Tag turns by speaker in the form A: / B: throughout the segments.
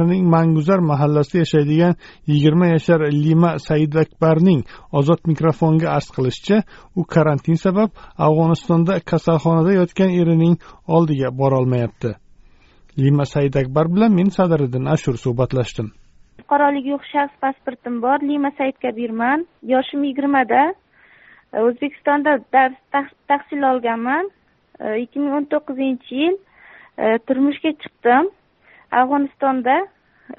A: Shahrining manguzar mahallasida yashaydigan yigirma yashar lima saidakbarning ozod mikrofonga arz qilishicha u karantin sabab afg'onistonda kasalxonada yotgan erining oldiga borolmayapti. Lima saidakbar bilan men sadiriddin ashur suhbatlashdim.
B: Fuqaroligi yo'q shaxs pasportim bor lima saidkabirman yoshim yigirmada. O'zbekistonda dars tahsil olganman. Ikki ming o'n to'qqizinchi yil turmushga chiqdim. Afg'onistonda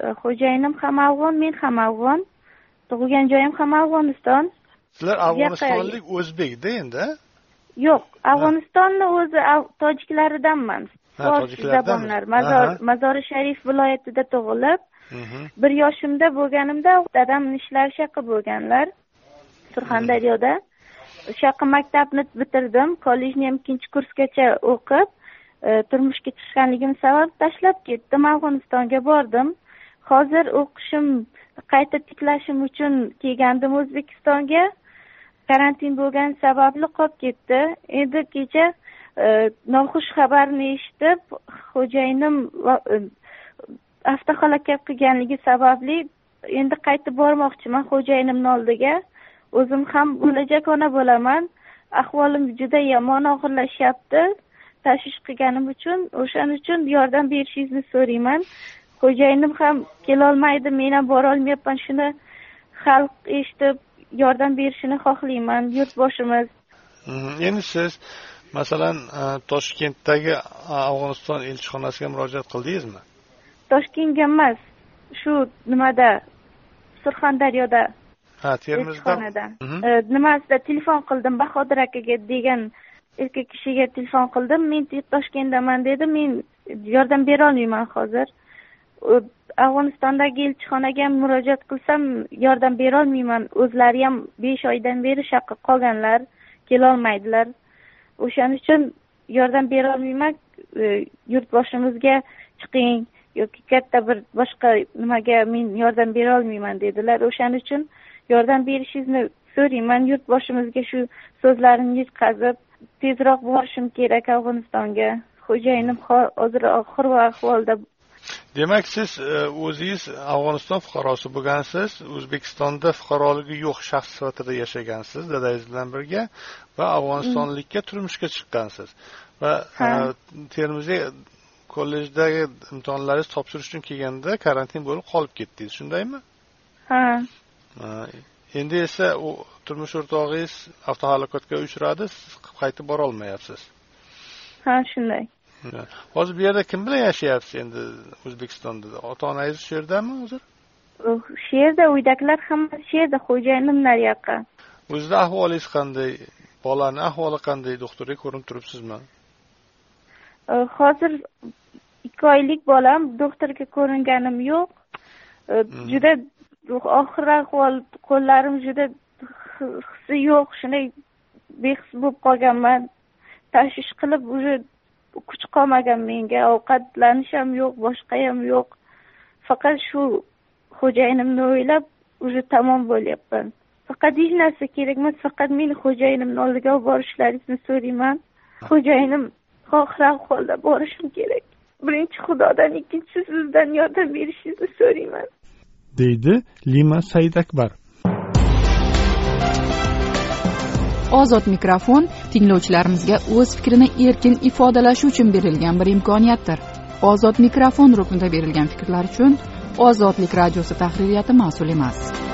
B: e, xo'jayinim ham afg'on men ham afg'on tug'ilgan joyim ham afg'oniston.
A: Sizlar afg'onistonlik o'zbekda endi?
B: Yo'q afg'onistonni o'zi tojiklaridanman zabonlar mazori sharif viloyatida tug'ilib mhm. bir yoshimda bo'lganimda dadamni ishlari shu yoqqa bo'lganlar surxondaryoda. O'sha yoqqa maktabni bitirdim kollejni ham ikkinchi kursgacha o'qib E, turmushga chiqqanligim sabab tashlab ketdim afg'onistonga bordim. Hozir o'qishim qayta tiklashim uchun kelgandim o'zbekistonga. Karantin bo'lgani sababli qolib ketdi. Endi kecha e, noxush xabarni eshitib xo'jayinim e, avtohalokat qilganligi sababli endi qaytib bormoqchiman xo'jayinimni oldiga. O'zim ham bo'lajak ona bo'laman. Ahvolim juda yomon og'irlashyapti. Tashvish qilganim uchun o'shaning uchun yordam berishingizni so'rayman. Xo'jayinim ham kelolmaydi men ham borolmayapman. Shuni xalq eshitib yordam berishini xohlayman yurtboshimiz.
A: Mhm. endi siz masalan e, toshkentdagi afg'oniston elchixonasiga murojaat qildingizmi?
B: Toshkentga emas shu nimada? Surxondaryoda.
A: Ha termizda.
B: Mhm. e, nimasida? Telefon qildim bahodir akaga degan erkak kishiga telefon qildim men toshkentdaman dedi. Men yordam berolmayman hozir. Afg'onistondagi elchixonaga ham murojaat qilsam yordam berolmayman o'zlari ham besh oydan beri shu yoqqa qolganlar kelolmaydilar o'shaning uchun yordam berolmayman e, yurtboshimizga chiqing yoki katta bir boshqa nimaga men yordam berolmayman dedilar. O'shaning uchun yordam berishingizni so'rayman. Yurtboshimizga shu so'zlarimni yetkazib tezroq borishim kerak afg'onistonga. Xo'jayinim hozir xor ahvolda.
A: Demak siz e, o'zingiz afg'oniston fuqarosi bo'lgansiz o'zbekistonda fuqaroligi yo'q shaxs sifatida yashagansiz dadangiz bilan birga va afg'onistonlikka turmushga chiqqansiz. Va e, termiziy kollejdagi imtihonlaringizni topshirish uchun kelganda karantin bo'lib qolib ketdingiz. Shundaymi?
B: Ha
A: endi esa u turmush o'rtog'ingiz avtohalokatga uchradi siz qaytib borolmayapsiz
B: ha shunday.
A: Hozir bu yerda kim bilan yashayapsiz endi o'zbekistonda? Ota onangiz shu yerdami hozir?
B: Shu yerda uydagilar hammasi shu yerda xo'jayinimlar yoqqa.
A: O'zida ahvolingiz qanday? Bolani ahvoli qanday? Doktorga ko'rinib turibsizmi?
B: Hozir ikki oylik bolam doktorga ko'ringanim yo'q. Hmm. juda oxir ahvol qo'llarim juda hissi yo'q shunday behis bo'lib qolganman. Tashvish qilib уже kuch qolmagan menga ovqatlanish ham yo'q boshqa ham yo'q. Faqat shu xo'jayinimni o'ylab уже tamom bo'lyapman. Faqat hech narsa kerak emas faqat meni xo'jayinimni oldiga olib borishlaringizni so'rayman. Xo'jayinim oxir ahvolda borishim kerak. Birinchi xudodan ikkinchisi sizdan yordam berishingizni so'rayman.
A: Deydi lima saidakbar
C: ozod mikrofon tinglovchilarimizga o'z fikrini erkin ifodalashi uchun berilgan bir imkoniyatdir. Ozod mikrofon ruknida berilgan fikrlar uchun ozodlik radiosi tahririyati mas'ul emas.